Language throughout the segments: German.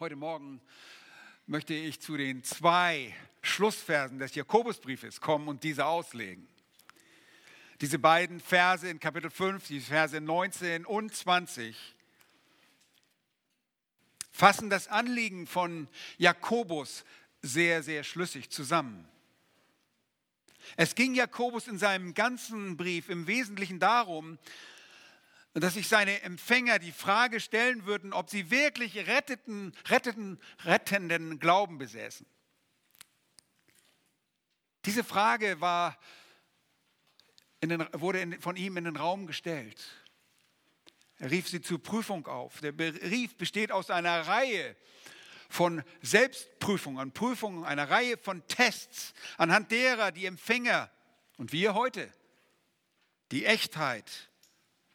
Heute Morgen möchte ich zu den zwei Schlussversen des Jakobusbriefes kommen und diese auslegen. Diese beiden Verse in Kapitel 5, die Verse 19 und 20, fassen das Anliegen von Jakobus sehr, sehr schlüssig zusammen. Es ging Jakobus in seinem ganzen Brief im Wesentlichen darum, dass sich seine Empfänger die Frage stellen würden, ob sie wirklich retteten, retteten, rettenden Glauben besäßen. Diese Frage war den, wurde in, von ihm in den Raum gestellt. Er rief sie zur Prüfung auf. Der Brief besteht aus einer Reihe von Selbstprüfungen, Prüfungen, einer Reihe von Tests, anhand derer die Empfänger und wir heute die Echtheit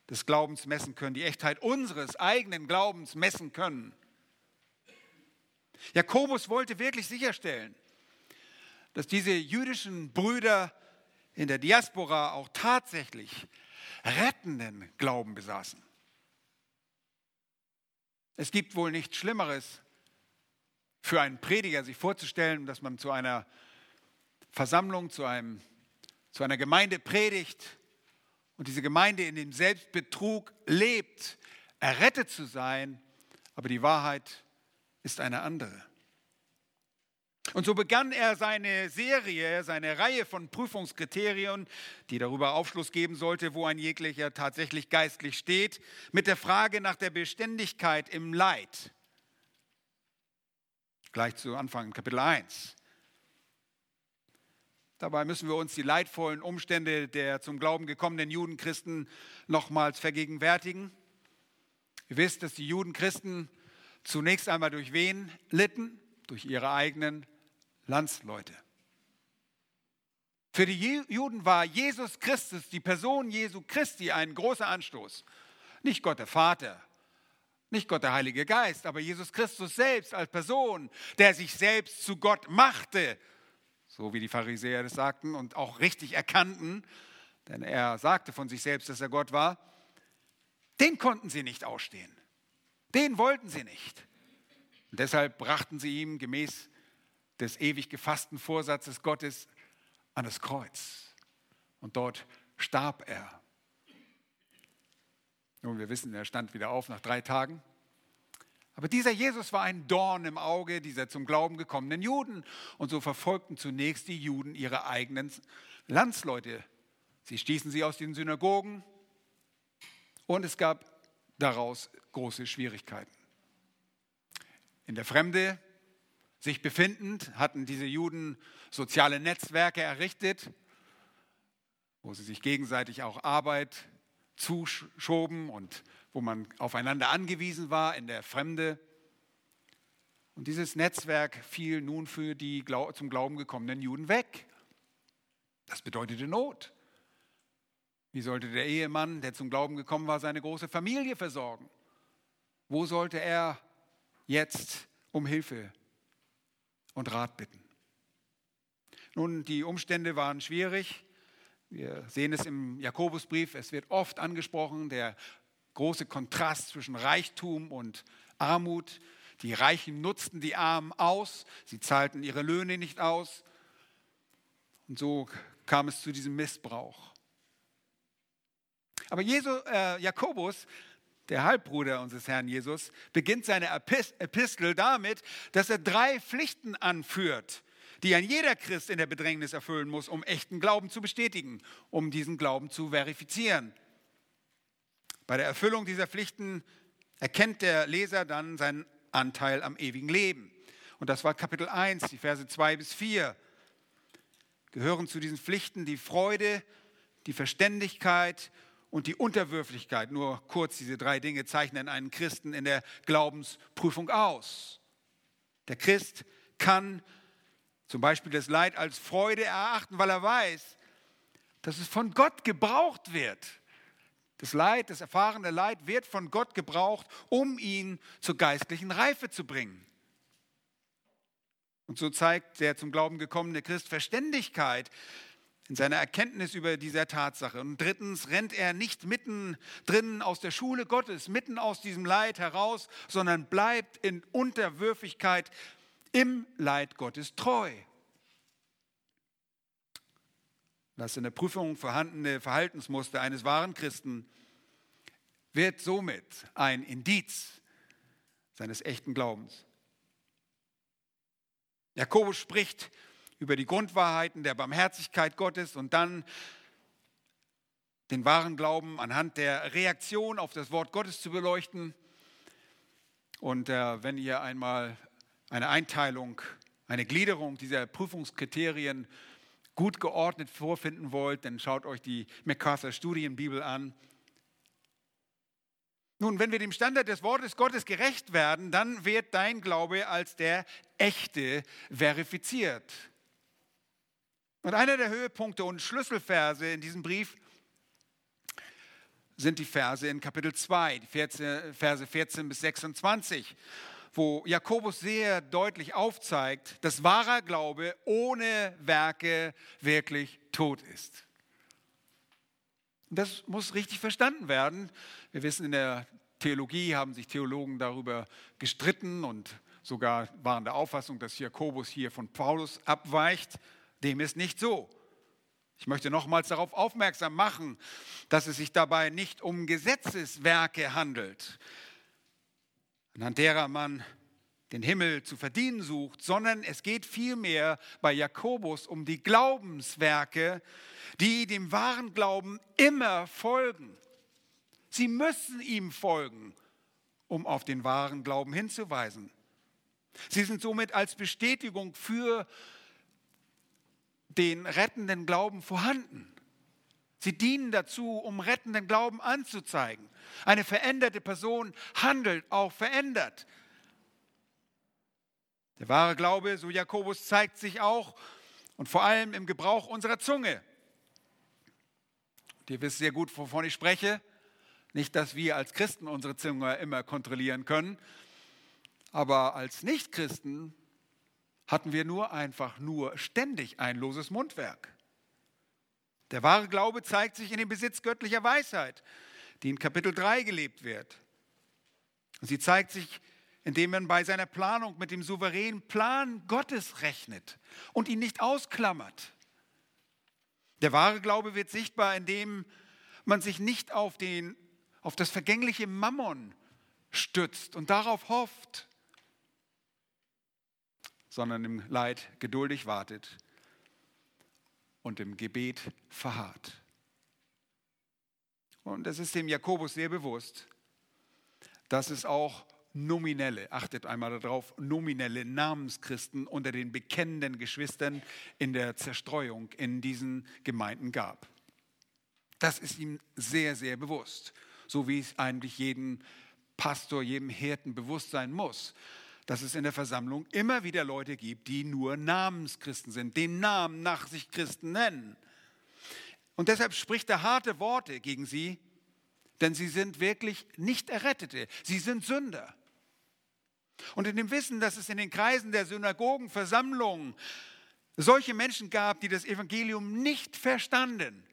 des Glaubens messen können, die Echtheit unseres eigenen Glaubens messen können. Jakobus wollte wirklich sicherstellen, dass diese jüdischen Brüder in der Diaspora auch tatsächlich rettenden Glauben besaßen. Es gibt wohl nichts Schlimmeres für einen Prediger, sich vorzustellen, dass man zu einer Versammlung, zu, einem, zu einer Gemeinde predigt und diese Gemeinde in dem Selbstbetrug lebt, errettet zu sein, aber die Wahrheit ist eine andere. Und so begann er seine Serie, seine Reihe von Prüfungskriterien, die darüber Aufschluss geben sollte, wo ein jeglicher tatsächlich geistlich steht, mit der Frage nach der Beständigkeit im Leid. Gleich zu Anfang Kapitel 1. Dabei müssen wir uns die leidvollen Umstände der zum Glauben gekommenen Judenchristen nochmals vergegenwärtigen. Ihr wisst, dass die Judenchristen zunächst einmal durch wen litten? Durch ihre eigenen Landsleute. Für die Juden war Jesus Christus, die Person Jesu Christi, ein großer Anstoß. Nicht Gott der Vater, nicht Gott der Heilige Geist, aber Jesus Christus selbst als Person, der sich selbst zu Gott machte so wie die Pharisäer das sagten und auch richtig erkannten, denn er sagte von sich selbst, dass er Gott war, den konnten sie nicht ausstehen. Den wollten sie nicht. Und deshalb brachten sie ihm gemäß des ewig gefassten Vorsatzes Gottes an das Kreuz. Und dort starb er. Nun, wir wissen, er stand wieder auf nach drei Tagen. Aber dieser Jesus war ein Dorn im Auge dieser zum Glauben gekommenen Juden. Und so verfolgten zunächst die Juden ihre eigenen Landsleute. Sie stießen sie aus den Synagogen und es gab daraus große Schwierigkeiten. In der Fremde sich befindend hatten diese Juden soziale Netzwerke errichtet, wo sie sich gegenseitig auch Arbeit zuschoben und wo man aufeinander angewiesen war in der Fremde. Und dieses Netzwerk fiel nun für die zum Glauben gekommenen Juden weg. Das bedeutete Not. Wie sollte der Ehemann, der zum Glauben gekommen war, seine große Familie versorgen? Wo sollte er jetzt um Hilfe und Rat bitten? Nun, die Umstände waren schwierig. Wir sehen es im Jakobusbrief, es wird oft angesprochen, der große Kontrast zwischen Reichtum und Armut. Die Reichen nutzten die Armen aus, sie zahlten ihre Löhne nicht aus. Und so kam es zu diesem Missbrauch. Aber Jesu, äh, Jakobus, der Halbbruder unseres Herrn Jesus, beginnt seine Epistel damit, dass er drei Pflichten anführt, die ein jeder Christ in der Bedrängnis erfüllen muss, um echten Glauben zu bestätigen, um diesen Glauben zu verifizieren. Bei der Erfüllung dieser Pflichten erkennt der Leser dann seinen Anteil am ewigen Leben. Und das war Kapitel 1, die Verse 2 bis 4. Gehören zu diesen Pflichten die Freude, die Verständigkeit und die Unterwürfigkeit. Nur kurz, diese drei Dinge zeichnen einen Christen in der Glaubensprüfung aus. Der Christ kann zum Beispiel das Leid als Freude erachten, weil er weiß, dass es von Gott gebraucht wird. Das Leid, das erfahrene Leid wird von Gott gebraucht, um ihn zur geistlichen Reife zu bringen. Und so zeigt der zum Glauben gekommene Christ Verständigkeit. in seiner Erkenntnis über diese Tatsache. Und drittens rennt er nicht mitten drinnen aus der Schule Gottes, mitten aus diesem Leid heraus, sondern bleibt in Unterwürfigkeit im Leid Gottes treu. Das in der Prüfung vorhandene Verhaltensmuster eines wahren Christen wird somit ein Indiz seines echten Glaubens. Jakobus spricht über die Grundwahrheiten der Barmherzigkeit Gottes und dann den wahren Glauben anhand der Reaktion auf das Wort Gottes zu beleuchten. Und äh, wenn ihr einmal eine Einteilung, eine Gliederung dieser Prüfungskriterien gut geordnet vorfinden wollt, dann schaut euch die MacArthur Studienbibel an. Nun, wenn wir dem Standard des Wortes Gottes gerecht werden, dann wird dein Glaube als der echte verifiziert. Und einer der Höhepunkte und Schlüsselverse in diesem Brief sind die Verse in Kapitel 2, die Verse 14 bis 26, wo Jakobus sehr deutlich aufzeigt, dass wahrer Glaube ohne Werke wirklich tot ist. Das muss richtig verstanden werden. Wir wissen, in der Theologie haben sich Theologen darüber gestritten und sogar waren der Auffassung, dass Jakobus hier von Paulus abweicht. Dem ist nicht so. Ich möchte nochmals darauf aufmerksam machen, dass es sich dabei nicht um Gesetzeswerke handelt, anhand derer man den Himmel zu verdienen sucht, sondern es geht vielmehr bei Jakobus um die Glaubenswerke, die dem wahren Glauben immer folgen. Sie müssen ihm folgen, um auf den wahren Glauben hinzuweisen. Sie sind somit als Bestätigung für den rettenden Glauben vorhanden. Sie dienen dazu, um rettenden Glauben anzuzeigen. Eine veränderte Person handelt auch verändert. Der wahre Glaube, so Jakobus, zeigt sich auch und vor allem im Gebrauch unserer Zunge. Und ihr wisst sehr gut, wovon ich spreche. Nicht, dass wir als Christen unsere Zunge immer kontrollieren können, aber als Nichtchristen hatten wir nur einfach nur ständig ein loses Mundwerk. Der wahre Glaube zeigt sich in dem Besitz göttlicher Weisheit, die in Kapitel 3 gelebt wird. Sie zeigt sich indem man bei seiner Planung mit dem souveränen Plan Gottes rechnet und ihn nicht ausklammert. Der wahre Glaube wird sichtbar, indem man sich nicht auf, den, auf das vergängliche Mammon stützt und darauf hofft, sondern im Leid geduldig wartet und im Gebet verharrt. Und es ist dem Jakobus sehr bewusst, dass es auch nominelle, achtet einmal darauf, nominelle Namenschristen unter den bekennenden Geschwistern in der Zerstreuung in diesen Gemeinden gab. Das ist ihm sehr, sehr bewusst, so wie es eigentlich jedem Pastor, jedem Hirten bewusst sein muss, dass es in der Versammlung immer wieder Leute gibt, die nur Namenschristen sind, den Namen nach sich Christen nennen. Und deshalb spricht er harte Worte gegen sie, denn sie sind wirklich nicht Errettete, sie sind Sünder. Und in dem Wissen, dass es in den Kreisen der Synagogen, Versammlungen solche Menschen gab, die das Evangelium nicht verstanden,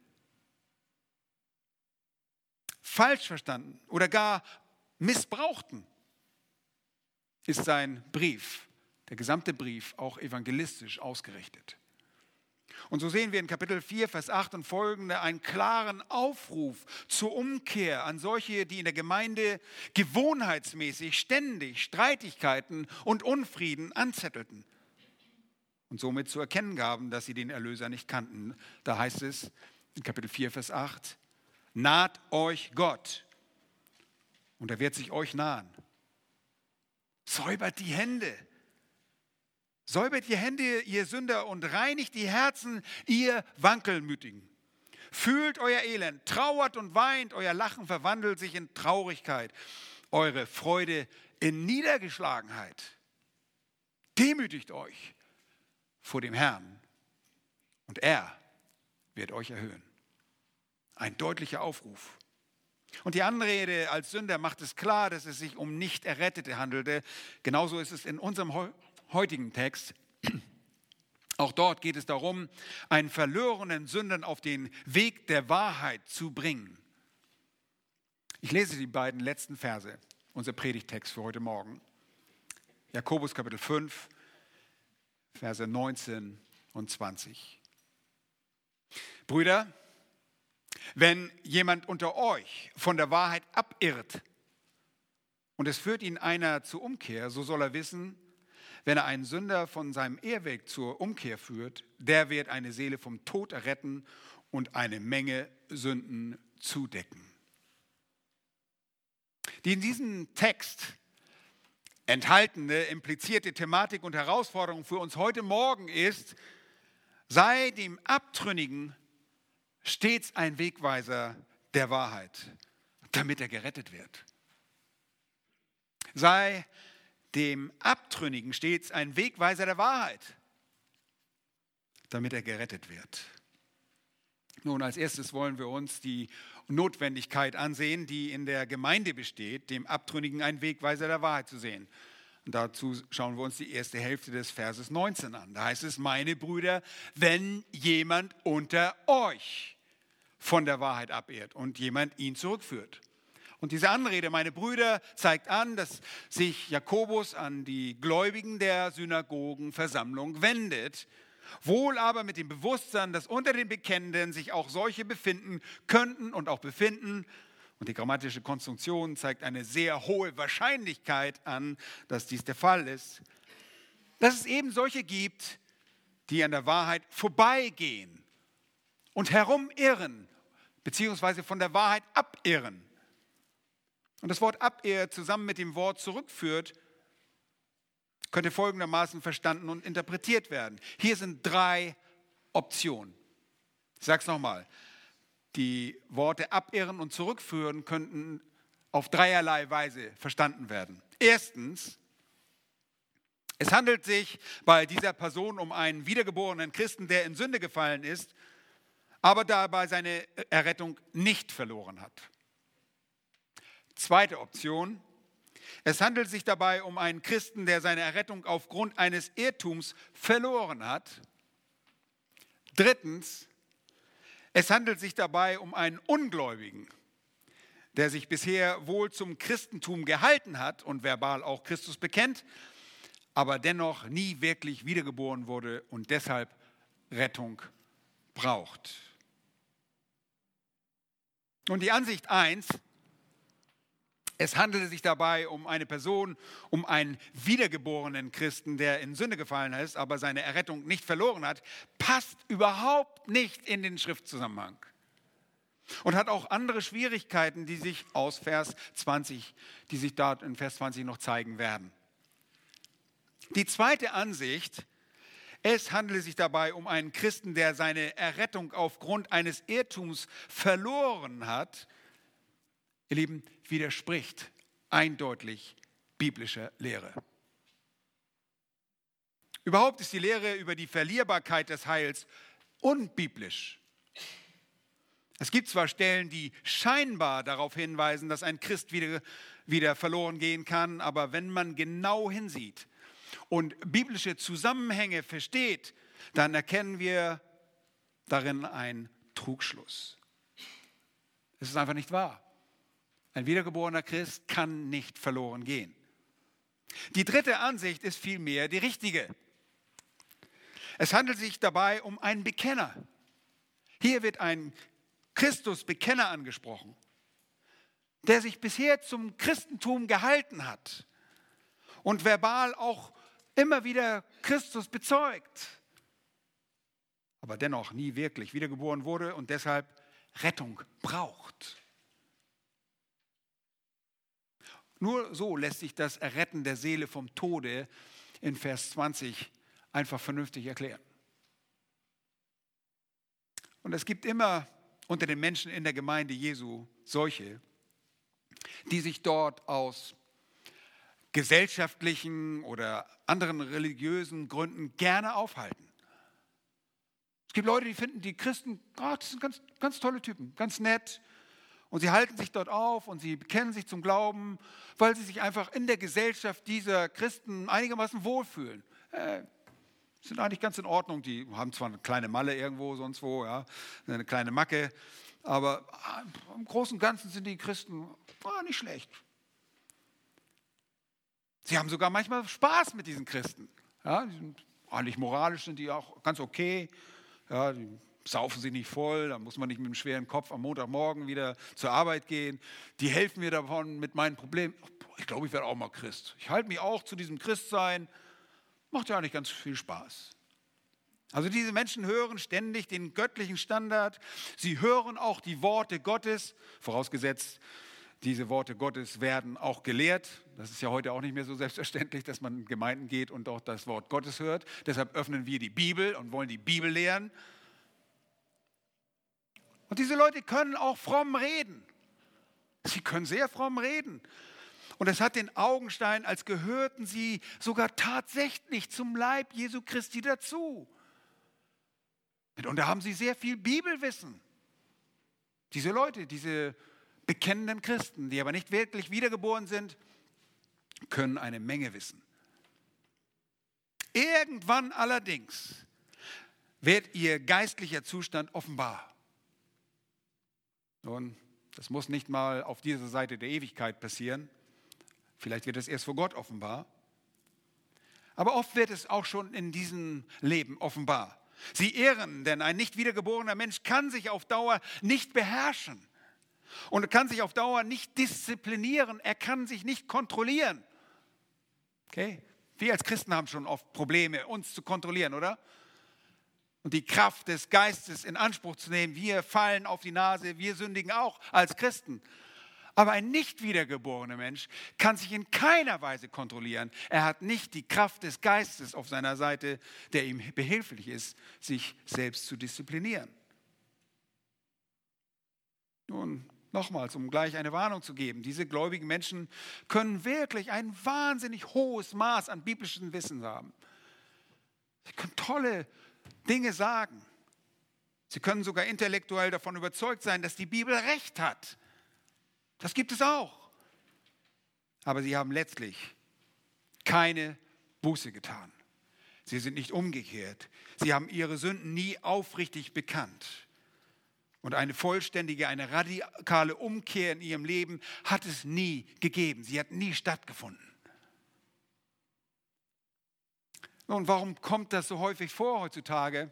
falsch verstanden oder gar missbrauchten, ist sein Brief, der gesamte Brief, auch evangelistisch ausgerichtet. Und so sehen wir in Kapitel 4, Vers 8 und folgende einen klaren Aufruf zur Umkehr an solche, die in der Gemeinde gewohnheitsmäßig ständig Streitigkeiten und Unfrieden anzettelten und somit zu erkennen gaben, dass sie den Erlöser nicht kannten. Da heißt es in Kapitel 4, Vers 8, naht euch Gott und er wird sich euch nahen. Säubert die Hände Säubert die Hände, ihr Sünder, und reinigt die Herzen, ihr Wankelmütigen. Fühlt euer Elend, trauert und weint, euer Lachen verwandelt sich in Traurigkeit, eure Freude in Niedergeschlagenheit. Demütigt euch vor dem Herrn und er wird euch erhöhen. Ein deutlicher Aufruf. Und die Anrede als Sünder macht es klar, dass es sich um nicht Errettete handelte. Genauso ist es in unserem heutigen Text. Auch dort geht es darum, einen verlorenen Sündern auf den Weg der Wahrheit zu bringen. Ich lese die beiden letzten Verse, unser Predigtext für heute Morgen. Jakobus Kapitel 5, Verse 19 und 20. Brüder, wenn jemand unter euch von der Wahrheit abirrt und es führt ihn einer zur Umkehr, so soll er wissen, wenn er einen Sünder von seinem Ehrweg zur Umkehr führt, der wird eine Seele vom Tod erretten und eine Menge Sünden zudecken. Die in diesem Text enthaltene implizierte Thematik und Herausforderung für uns heute Morgen ist, sei dem Abtrünnigen stets ein Wegweiser der Wahrheit, damit er gerettet wird. Sei dem Abtrünnigen stets ein Wegweiser der Wahrheit, damit er gerettet wird. Nun, als erstes wollen wir uns die Notwendigkeit ansehen, die in der Gemeinde besteht, dem Abtrünnigen einen Wegweiser der Wahrheit zu sehen. Und dazu schauen wir uns die erste Hälfte des Verses 19 an. Da heißt es, meine Brüder, wenn jemand unter euch von der Wahrheit abehrt und jemand ihn zurückführt. Und diese Anrede, meine Brüder, zeigt an, dass sich Jakobus an die Gläubigen der Synagogenversammlung wendet Wohl aber mit dem Bewusstsein, dass unter den Bekennenden sich auch solche befinden könnten und auch befinden. Und die grammatische Konstruktion zeigt eine sehr hohe Wahrscheinlichkeit an, dass dies der Fall ist. Dass es eben solche gibt, die an der Wahrheit vorbeigehen und herumirren, beziehungsweise von der Wahrheit abirren. Und das Wort abirr zusammen mit dem Wort zurückführt könnte folgendermaßen verstanden und interpretiert werden. Hier sind drei Optionen. Ich sage es nochmal. Die Worte abirren und zurückführen könnten auf dreierlei Weise verstanden werden. Erstens, es handelt sich bei dieser Person um einen wiedergeborenen Christen, der in Sünde gefallen ist, aber dabei seine Errettung nicht verloren hat. Zweite Option, es handelt sich dabei um einen Christen, der seine Errettung aufgrund eines Irrtums verloren hat. Drittens, es handelt sich dabei um einen Ungläubigen, der sich bisher wohl zum Christentum gehalten hat und verbal auch Christus bekennt, aber dennoch nie wirklich wiedergeboren wurde und deshalb Rettung braucht. Und die Ansicht 1, es handelte sich dabei um eine Person, um einen wiedergeborenen Christen, der in Sünde gefallen ist, aber seine Errettung nicht verloren hat, passt überhaupt nicht in den Schriftzusammenhang. Und hat auch andere Schwierigkeiten, die sich aus Vers 20, die sich dort in Vers 20 noch zeigen werden. Die zweite Ansicht, es handele sich dabei um einen Christen, der seine Errettung aufgrund eines Irrtums verloren hat, ihr Lieben, widerspricht eindeutig biblischer Lehre. Überhaupt ist die Lehre über die Verlierbarkeit des Heils unbiblisch. Es gibt zwar Stellen, die scheinbar darauf hinweisen, dass ein Christ wieder, wieder verloren gehen kann, aber wenn man genau hinsieht und biblische Zusammenhänge versteht, dann erkennen wir darin einen Trugschluss. Es ist einfach nicht wahr. Ein wiedergeborener Christ kann nicht verloren gehen. Die dritte Ansicht ist vielmehr die richtige. Es handelt sich dabei um einen Bekenner. Hier wird ein Christusbekenner angesprochen, der sich bisher zum Christentum gehalten hat und verbal auch immer wieder Christus bezeugt, aber dennoch nie wirklich wiedergeboren wurde und deshalb Rettung braucht. Nur so lässt sich das Erretten der Seele vom Tode in Vers 20 einfach vernünftig erklären. Und es gibt immer unter den Menschen in der Gemeinde Jesu solche, die sich dort aus gesellschaftlichen oder anderen religiösen Gründen gerne aufhalten. Es gibt Leute, die finden die Christen, oh, das sind ganz, ganz tolle Typen, ganz nett, und sie halten sich dort auf und sie bekennen sich zum Glauben, weil sie sich einfach in der Gesellschaft dieser Christen einigermaßen wohlfühlen. Äh, sind eigentlich ganz in Ordnung. Die haben zwar eine kleine Malle irgendwo, sonst wo, ja, eine kleine Macke, aber ah, im Großen und Ganzen sind die Christen ah, nicht schlecht. Sie haben sogar manchmal Spaß mit diesen Christen. Ja, die sind, eigentlich moralisch sind die auch ganz okay. Ja, die saufen sich nicht voll, da muss man nicht mit einem schweren Kopf am Montagmorgen wieder zur Arbeit gehen. Die helfen mir davon mit meinen Problemen. Ich glaube, ich werde auch mal Christ. Ich halte mich auch zu diesem Christsein. Macht ja eigentlich ganz viel Spaß. Also diese Menschen hören ständig den göttlichen Standard. Sie hören auch die Worte Gottes, vorausgesetzt, diese Worte Gottes werden auch gelehrt. Das ist ja heute auch nicht mehr so selbstverständlich, dass man in Gemeinden geht und auch das Wort Gottes hört. Deshalb öffnen wir die Bibel und wollen die Bibel lehren. Und diese Leute können auch fromm reden. Sie können sehr fromm reden. Und es hat den Augenstein, als gehörten sie sogar tatsächlich zum Leib Jesu Christi dazu. Mitunter haben sie sehr viel Bibelwissen. Diese Leute, diese bekennenden Christen, die aber nicht wirklich wiedergeboren sind, können eine Menge wissen. Irgendwann allerdings wird ihr geistlicher Zustand offenbar. Nun, das muss nicht mal auf dieser Seite der Ewigkeit passieren. Vielleicht wird es erst vor Gott offenbar. Aber oft wird es auch schon in diesem Leben offenbar. Sie ehren, denn ein nicht wiedergeborener Mensch kann sich auf Dauer nicht beherrschen und kann sich auf Dauer nicht disziplinieren. Er kann sich nicht kontrollieren. Okay? Wir als Christen haben schon oft Probleme, uns zu kontrollieren, oder? Und die Kraft des Geistes in Anspruch zu nehmen. Wir fallen auf die Nase, wir sündigen auch als Christen. Aber ein nicht wiedergeborener Mensch kann sich in keiner Weise kontrollieren. Er hat nicht die Kraft des Geistes auf seiner Seite, der ihm behilflich ist, sich selbst zu disziplinieren. Nun, nochmals, um gleich eine Warnung zu geben, diese gläubigen Menschen können wirklich ein wahnsinnig hohes Maß an biblischem Wissen haben. Sie können tolle Dinge sagen. Sie können sogar intellektuell davon überzeugt sein, dass die Bibel recht hat das gibt es auch. Aber sie haben letztlich keine Buße getan. Sie sind nicht umgekehrt. Sie haben ihre Sünden nie aufrichtig bekannt. Und eine vollständige, eine radikale Umkehr in ihrem Leben hat es nie gegeben. Sie hat nie stattgefunden. Nun, warum kommt das so häufig vor heutzutage?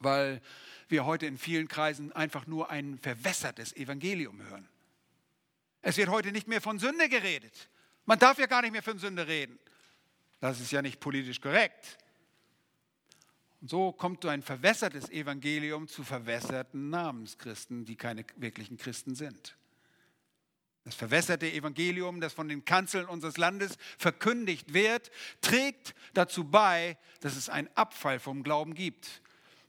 Weil wir heute in vielen Kreisen einfach nur ein verwässertes Evangelium hören. Es wird heute nicht mehr von Sünde geredet. Man darf ja gar nicht mehr von Sünde reden. Das ist ja nicht politisch korrekt. Und so kommt so ein verwässertes Evangelium zu verwässerten Namenschristen, die keine wirklichen Christen sind. Das verwässerte Evangelium, das von den Kanzeln unseres Landes verkündigt wird, trägt dazu bei, dass es einen Abfall vom Glauben gibt.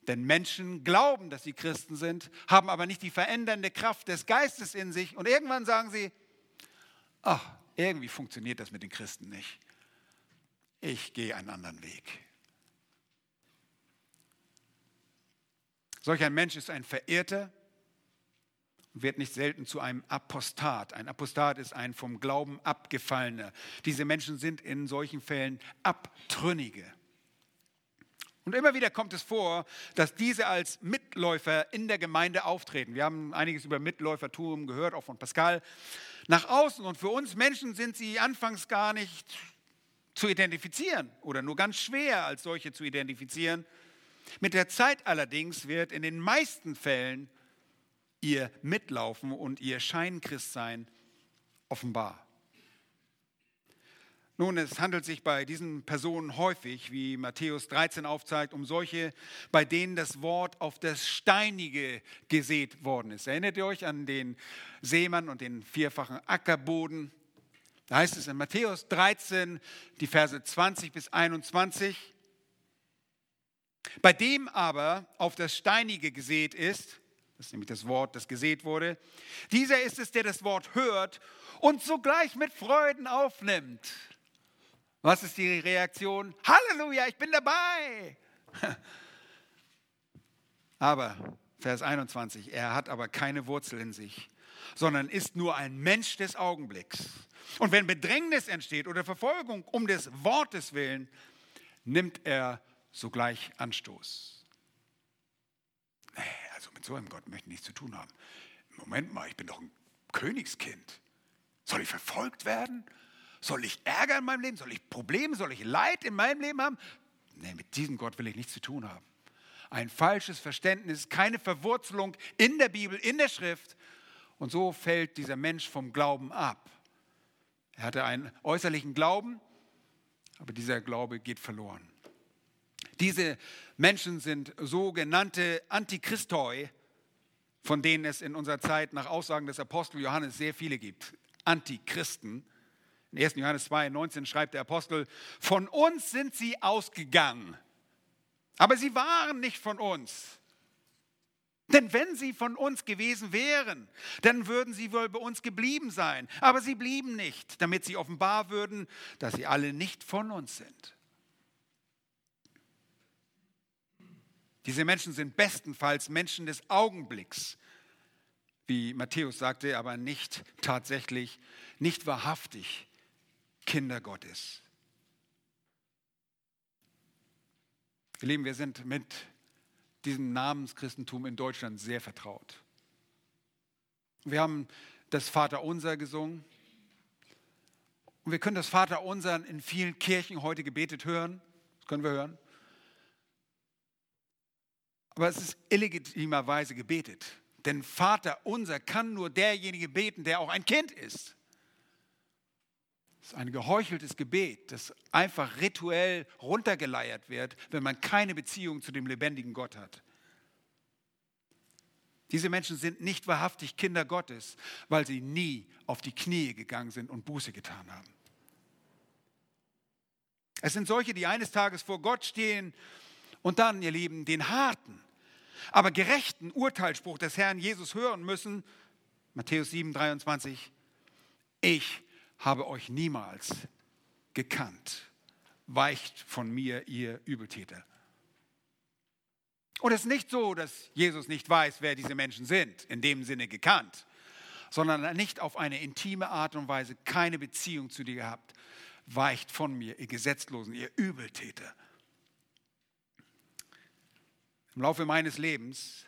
Denn Menschen glauben, dass sie Christen sind, haben aber nicht die verändernde Kraft des Geistes in sich. Und irgendwann sagen sie, ach, irgendwie funktioniert das mit den Christen nicht. Ich gehe einen anderen Weg. Solch ein Mensch ist ein Verirrter und wird nicht selten zu einem Apostat. Ein Apostat ist ein vom Glauben abgefallener. Diese Menschen sind in solchen Fällen Abtrünnige. Und immer wieder kommt es vor, dass diese als Mitläufer in der Gemeinde auftreten. Wir haben einiges über Mitläufertum gehört, auch von Pascal. Nach außen und für uns Menschen sind sie anfangs gar nicht zu identifizieren oder nur ganz schwer als solche zu identifizieren. Mit der Zeit allerdings wird in den meisten Fällen ihr Mitlaufen und ihr Scheinchristsein offenbar. Nun, es handelt sich bei diesen Personen häufig, wie Matthäus 13 aufzeigt, um solche, bei denen das Wort auf das Steinige gesät worden ist. Erinnert ihr euch an den Seemann und den vierfachen Ackerboden? Da heißt es in Matthäus 13, die Verse 20 bis 21. Bei dem aber auf das Steinige gesät ist, das ist nämlich das Wort, das gesät wurde, dieser ist es, der das Wort hört und sogleich mit Freuden aufnimmt. Was ist die Reaktion? Halleluja, ich bin dabei. Aber, Vers 21, er hat aber keine Wurzel in sich, sondern ist nur ein Mensch des Augenblicks. Und wenn Bedrängnis entsteht oder Verfolgung um des Wortes willen, nimmt er sogleich Anstoß. Nee, also mit so einem Gott möchte ich nichts zu tun haben. Moment mal, ich bin doch ein Königskind. Soll ich verfolgt werden? Soll ich Ärger in meinem Leben? Soll ich Probleme? Soll ich Leid in meinem Leben haben? Nee, mit diesem Gott will ich nichts zu tun haben. Ein falsches Verständnis, keine Verwurzelung in der Bibel, in der Schrift. Und so fällt dieser Mensch vom Glauben ab. Er hatte einen äußerlichen Glauben, aber dieser Glaube geht verloren. Diese Menschen sind sogenannte Antichristoi, von denen es in unserer Zeit nach Aussagen des Apostel Johannes sehr viele gibt. Antichristen. In 1. Johannes 2, 19 schreibt der Apostel, von uns sind sie ausgegangen, aber sie waren nicht von uns. Denn wenn sie von uns gewesen wären, dann würden sie wohl bei uns geblieben sein. Aber sie blieben nicht, damit sie offenbar würden, dass sie alle nicht von uns sind. Diese Menschen sind bestenfalls Menschen des Augenblicks, wie Matthäus sagte, aber nicht tatsächlich, nicht wahrhaftig Kinder Gottes. Ihr Lieben, wir sind mit diesem Namenschristentum in Deutschland sehr vertraut. Wir haben das Vaterunser gesungen. Und wir können das Vaterunser in vielen Kirchen heute gebetet hören. Das können wir hören. Aber es ist illegitimerweise gebetet. Denn Vater unser kann nur derjenige beten, der auch ein Kind ist. Es ist ein geheucheltes Gebet, das einfach rituell runtergeleiert wird, wenn man keine Beziehung zu dem lebendigen Gott hat. Diese Menschen sind nicht wahrhaftig Kinder Gottes, weil sie nie auf die Knie gegangen sind und Buße getan haben. Es sind solche, die eines Tages vor Gott stehen und dann, ihr Lieben, den harten, aber gerechten Urteilsspruch des Herrn Jesus hören müssen. Matthäus 7, 23. Ich habe euch niemals gekannt. Weicht von mir, ihr Übeltäter. Und es ist nicht so, dass Jesus nicht weiß, wer diese Menschen sind, in dem Sinne gekannt, sondern nicht auf eine intime Art und Weise keine Beziehung zu dir gehabt. Weicht von mir, ihr Gesetzlosen, ihr Übeltäter. Im Laufe meines Lebens,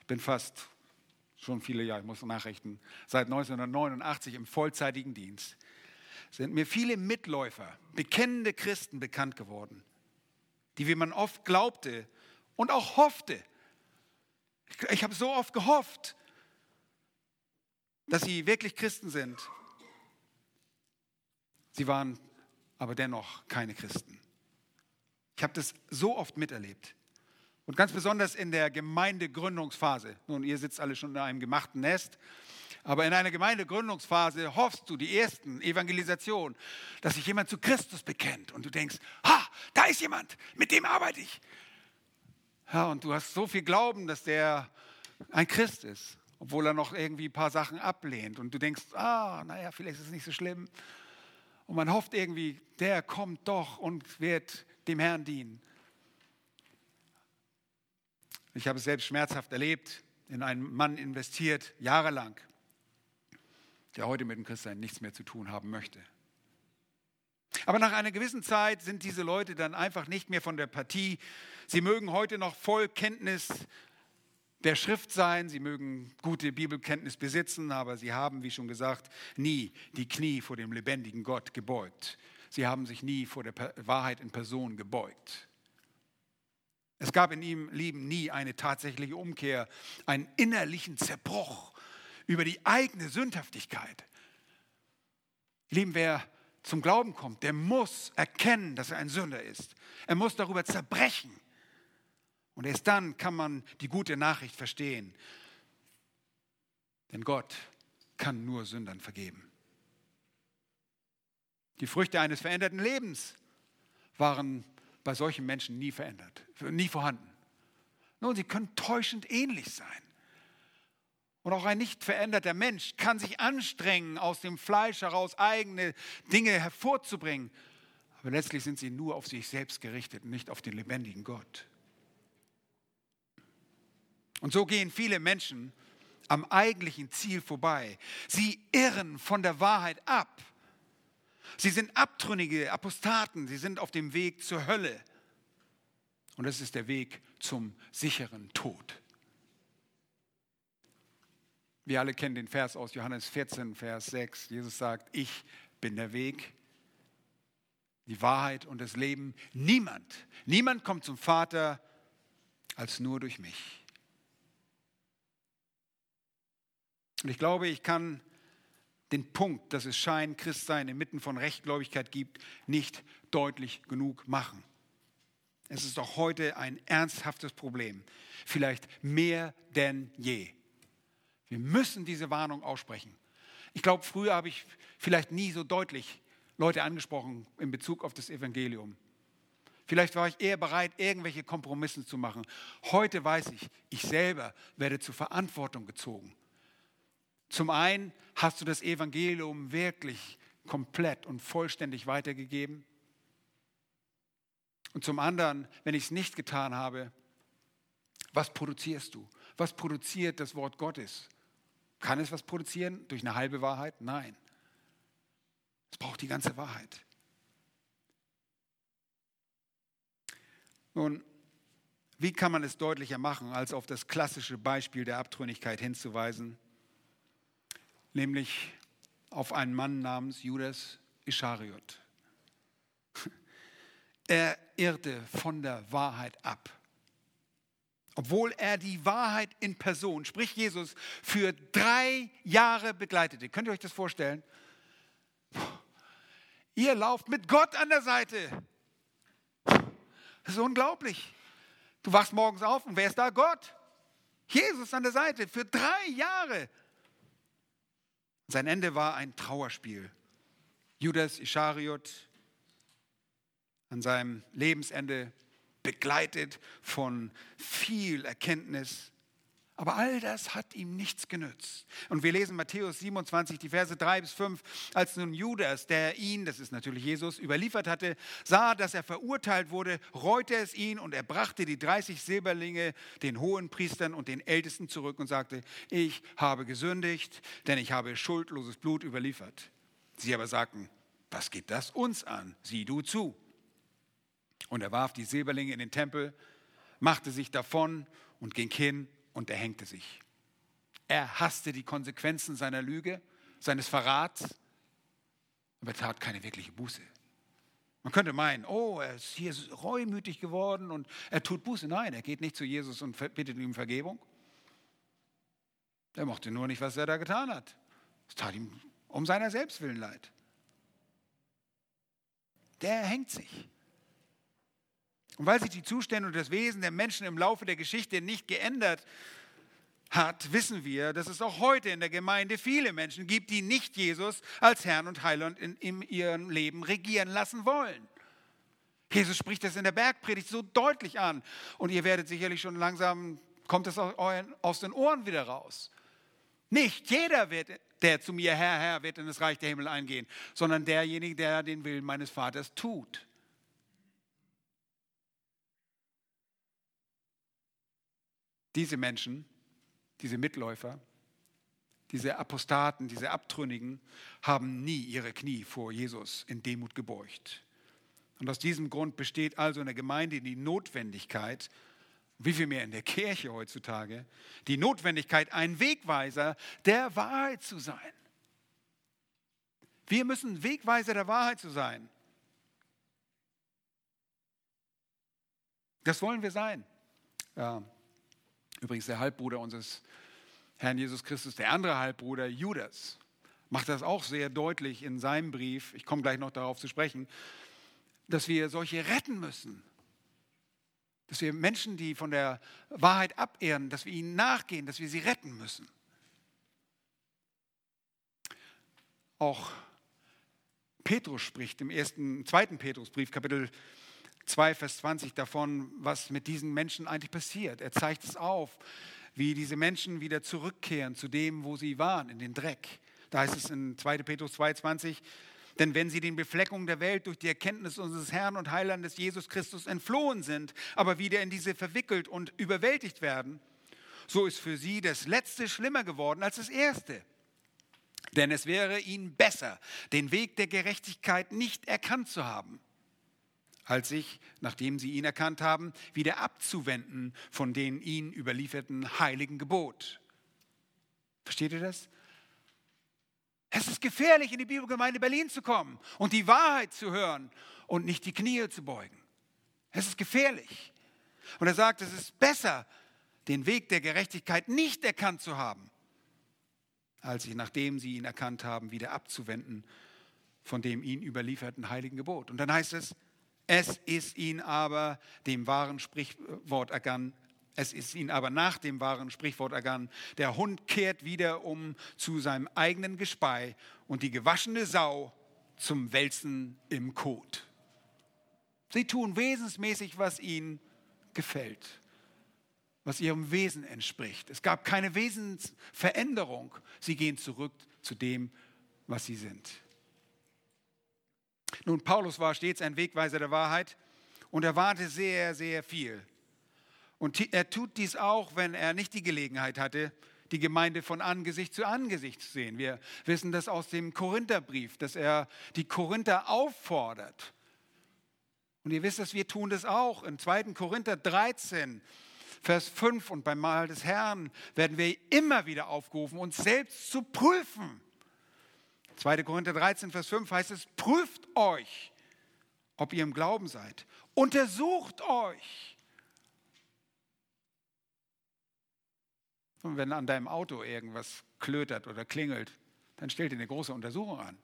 ich bin fast schon viele Jahre, ich muss nachrichten, seit 1989 im vollzeitigen Dienst, sind mir viele Mitläufer, bekennende Christen bekannt geworden, die, wie man oft glaubte und auch hoffte, ich habe so oft gehofft, dass sie wirklich Christen sind. Sie waren aber dennoch keine Christen. Ich habe das so oft miterlebt. Und ganz besonders in der Gemeindegründungsphase. Nun, ihr sitzt alle schon in einem gemachten Nest. Aber in einer Gemeindegründungsphase hoffst du die ersten Evangelisationen, dass sich jemand zu Christus bekennt und du denkst, ha, da ist jemand, mit dem arbeite ich. Ja, und du hast so viel Glauben, dass der ein Christ ist, obwohl er noch irgendwie ein paar Sachen ablehnt. Und du denkst, ah, naja, vielleicht ist es nicht so schlimm. Und man hofft irgendwie, der kommt doch und wird dem Herrn dienen. Ich habe es selbst schmerzhaft erlebt, in einen Mann investiert, jahrelang, der heute mit dem Christsein nichts mehr zu tun haben möchte. Aber nach einer gewissen Zeit sind diese Leute dann einfach nicht mehr von der Partie. Sie mögen heute noch voll Kenntnis der Schrift sein, sie mögen gute Bibelkenntnis besitzen, aber sie haben, wie schon gesagt, nie die Knie vor dem lebendigen Gott gebeugt. Sie haben sich nie vor der Wahrheit in Person gebeugt. Es gab in ihm Leben nie eine tatsächliche Umkehr, einen innerlichen Zerbruch über die eigene Sündhaftigkeit. Lieben, wer zum Glauben kommt, der muss erkennen, dass er ein Sünder ist. Er muss darüber zerbrechen. Und erst dann kann man die gute Nachricht verstehen. Denn Gott kann nur Sündern vergeben. Die Früchte eines veränderten Lebens waren bei solchen Menschen nie verändert, nie vorhanden. Nun, sie können täuschend ähnlich sein. Und auch ein nicht veränderter Mensch kann sich anstrengen, aus dem Fleisch heraus eigene Dinge hervorzubringen. Aber letztlich sind sie nur auf sich selbst gerichtet nicht auf den lebendigen Gott. Und so gehen viele Menschen am eigentlichen Ziel vorbei. Sie irren von der Wahrheit ab Sie sind abtrünnige Apostaten, sie sind auf dem Weg zur Hölle. Und das ist der Weg zum sicheren Tod. Wir alle kennen den Vers aus Johannes 14, Vers 6. Jesus sagt, ich bin der Weg, die Wahrheit und das Leben. Niemand, niemand kommt zum Vater als nur durch mich. Und ich glaube, ich kann den Punkt, dass es Schein Christsein inmitten von Rechtgläubigkeit gibt, nicht deutlich genug machen. Es ist auch heute ein ernsthaftes Problem, vielleicht mehr denn je. Wir müssen diese Warnung aussprechen. Ich glaube, früher habe ich vielleicht nie so deutlich Leute angesprochen in Bezug auf das Evangelium. Vielleicht war ich eher bereit, irgendwelche Kompromisse zu machen. Heute weiß ich, ich selber werde zur Verantwortung gezogen. Zum einen hast du das Evangelium wirklich komplett und vollständig weitergegeben. Und zum anderen, wenn ich es nicht getan habe, was produzierst du? Was produziert das Wort Gottes? Kann es was produzieren durch eine halbe Wahrheit? Nein. Es braucht die ganze Wahrheit. Nun, wie kann man es deutlicher machen, als auf das klassische Beispiel der Abtrünnigkeit hinzuweisen, nämlich auf einen Mann namens Judas Ischariot. Er irrte von der Wahrheit ab. Obwohl er die Wahrheit in Person, sprich Jesus, für drei Jahre begleitete. Könnt ihr euch das vorstellen? Ihr lauft mit Gott an der Seite. Das ist unglaublich. Du wachst morgens auf und wer ist da? Gott. Jesus an der Seite für drei Jahre. Sein Ende war ein Trauerspiel. Judas Ischariot an seinem Lebensende begleitet von viel Erkenntnis, aber all das hat ihm nichts genützt. Und wir lesen Matthäus 27, die Verse 3 bis 5. Als nun Judas, der ihn, das ist natürlich Jesus, überliefert hatte, sah, dass er verurteilt wurde, reute es ihn und er brachte die 30 Silberlinge den hohen Priestern und den Ältesten zurück und sagte, ich habe gesündigt, denn ich habe schuldloses Blut überliefert. Sie aber sagten, was geht das uns an? Sieh du zu. Und er warf die Silberlinge in den Tempel, machte sich davon und ging hin und er hängte sich. Er hasste die Konsequenzen seiner Lüge, seines Verrats, aber tat keine wirkliche Buße. Man könnte meinen, oh, er ist hier reumütig geworden und er tut Buße. Nein, er geht nicht zu Jesus und bittet ihm Vergebung. Er mochte nur nicht, was er da getan hat. Es tat ihm um seiner Selbstwillen leid. Der hängt sich. Und weil sich die Zustände und das Wesen der Menschen im Laufe der Geschichte nicht geändert hat, wissen wir, dass es auch heute in der Gemeinde viele Menschen gibt, die nicht Jesus als Herrn und Heiland in, in ihrem Leben regieren lassen wollen. Jesus spricht das in der Bergpredigt so deutlich an. Und ihr werdet sicherlich schon langsam, kommt es aus den Ohren wieder raus. Nicht jeder, wird, der zu mir Herr, Herr, wird in das Reich der Himmel eingehen, sondern derjenige, der den Willen meines Vaters tut. Diese Menschen, diese Mitläufer, diese Apostaten, diese Abtrünnigen haben nie ihre Knie vor Jesus in Demut gebeugt. Und aus diesem Grund besteht also in der Gemeinde die Notwendigkeit, wie viel mehr in der Kirche heutzutage, die Notwendigkeit, ein Wegweiser der Wahrheit zu sein. Wir müssen Wegweiser der Wahrheit zu sein. Das wollen wir sein. Ja. Übrigens der Halbbruder unseres Herrn Jesus Christus, der andere Halbbruder Judas, macht das auch sehr deutlich in seinem Brief, ich komme gleich noch darauf zu sprechen, dass wir solche retten müssen. Dass wir Menschen, die von der Wahrheit abehren, dass wir ihnen nachgehen, dass wir sie retten müssen. Auch Petrus spricht im ersten, zweiten Petrusbrief, Kapitel 2, Vers 20 davon, was mit diesen Menschen eigentlich passiert. Er zeigt es auf, wie diese Menschen wieder zurückkehren zu dem, wo sie waren, in den Dreck. Da heißt es in 2. Petrus 2, 20, denn wenn sie den Befleckungen der Welt durch die Erkenntnis unseres Herrn und Heilandes Jesus Christus entflohen sind, aber wieder in diese verwickelt und überwältigt werden, so ist für sie das Letzte schlimmer geworden als das Erste. Denn es wäre ihnen besser, den Weg der Gerechtigkeit nicht erkannt zu haben als sich, nachdem sie ihn erkannt haben, wieder abzuwenden von den ihnen überlieferten heiligen Gebot. Versteht ihr das? Es ist gefährlich, in die Bibelgemeinde Berlin zu kommen und die Wahrheit zu hören und nicht die Knie zu beugen. Es ist gefährlich. Und er sagt, es ist besser, den Weg der Gerechtigkeit nicht erkannt zu haben, als sich, nachdem sie ihn erkannt haben, wieder abzuwenden von dem ihnen überlieferten heiligen Gebot. Und dann heißt es, es ist ihn aber dem wahren Sprichwort ergangen, es ist ihn aber nach dem wahren Sprichwort ergangen, der Hund kehrt wieder um zu seinem eigenen Gespei und die gewaschene Sau zum Wälzen im Kot. Sie tun wesensmäßig, was ihnen gefällt, was ihrem Wesen entspricht. Es gab keine Wesensveränderung. Sie gehen zurück zu dem, was sie sind. Nun, Paulus war stets ein Wegweiser der Wahrheit und er warte sehr, sehr viel. Und er tut dies auch, wenn er nicht die Gelegenheit hatte, die Gemeinde von Angesicht zu Angesicht zu sehen. Wir wissen das aus dem Korintherbrief, dass er die Korinther auffordert. Und ihr wisst dass wir tun das auch. In 2. Korinther 13, Vers 5 und beim Mahl des Herrn werden wir immer wieder aufgerufen, uns selbst zu prüfen. 2. Korinther 13, Vers 5 heißt es, prüft euch, ob ihr im Glauben seid. Untersucht euch. Und wenn an deinem Auto irgendwas klötert oder klingelt, dann stellt ihr eine große Untersuchung an.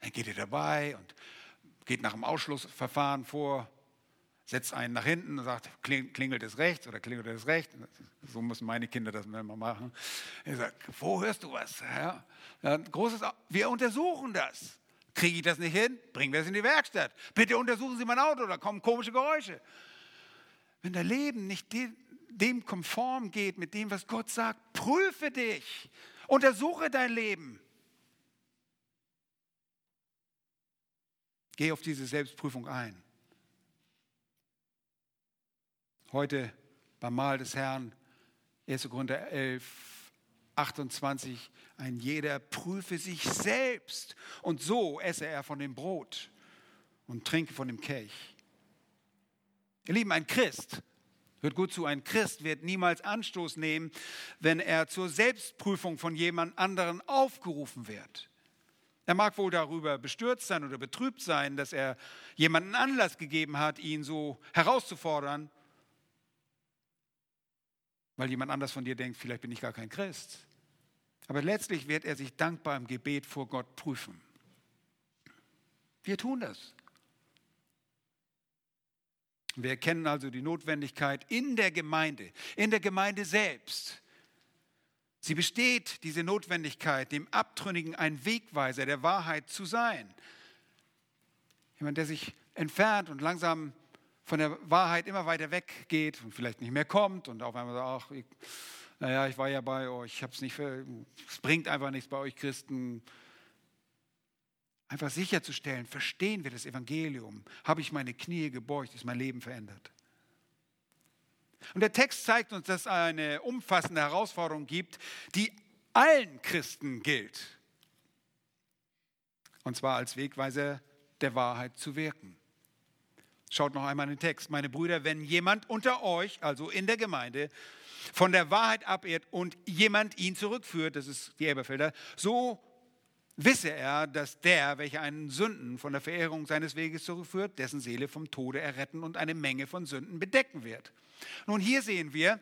Dann geht ihr dabei und geht nach dem Ausschlussverfahren vor, setzt einen nach hinten und sagt, klingelt es rechts oder klingelt es rechts. So müssen meine Kinder das immer machen. Er sagt, wo hörst du was? Ja, großes, wir untersuchen das. Kriege ich das nicht hin? Bringen wir es in die Werkstatt. Bitte untersuchen Sie mein Auto, da kommen komische Geräusche. Wenn dein Leben nicht dem konform geht mit dem, was Gott sagt, prüfe dich, untersuche dein Leben. Geh auf diese Selbstprüfung ein. Heute beim Mahl des Herrn, 1. Korinther 11, 28, ein jeder prüfe sich selbst und so esse er von dem Brot und trinke von dem Kelch. Ihr Lieben, ein Christ, hört gut zu, ein Christ wird niemals Anstoß nehmen, wenn er zur Selbstprüfung von jemand anderen aufgerufen wird. Er mag wohl darüber bestürzt sein oder betrübt sein, dass er jemanden Anlass gegeben hat, ihn so herauszufordern, weil jemand anders von dir denkt, vielleicht bin ich gar kein Christ. Aber letztlich wird er sich dankbar im Gebet vor Gott prüfen. Wir tun das. Wir erkennen also die Notwendigkeit in der Gemeinde, in der Gemeinde selbst, Sie besteht, diese Notwendigkeit, dem Abtrünnigen ein Wegweiser der Wahrheit zu sein. Jemand, der sich entfernt und langsam von der Wahrheit immer weiter weggeht und vielleicht nicht mehr kommt und auf einmal sagt, ach, ich, naja, ich war ja bei euch, ich habe es nicht, es bringt einfach nichts bei euch Christen. Einfach sicherzustellen, verstehen wir das Evangelium? Habe ich meine Knie gebeugt? Ist mein Leben verändert? Und der Text zeigt uns, dass es eine umfassende Herausforderung gibt, die allen Christen gilt. Und zwar als Wegweiser der Wahrheit zu wirken. Schaut noch einmal in den Text. Meine Brüder, wenn jemand unter euch, also in der Gemeinde, von der Wahrheit abirrt und jemand ihn zurückführt, das ist die Eberfelder, so wisse er, dass der, welcher einen Sünden von der Verehrung seines Weges zurückführt, dessen Seele vom Tode erretten und eine Menge von Sünden bedecken wird. Nun, hier sehen wir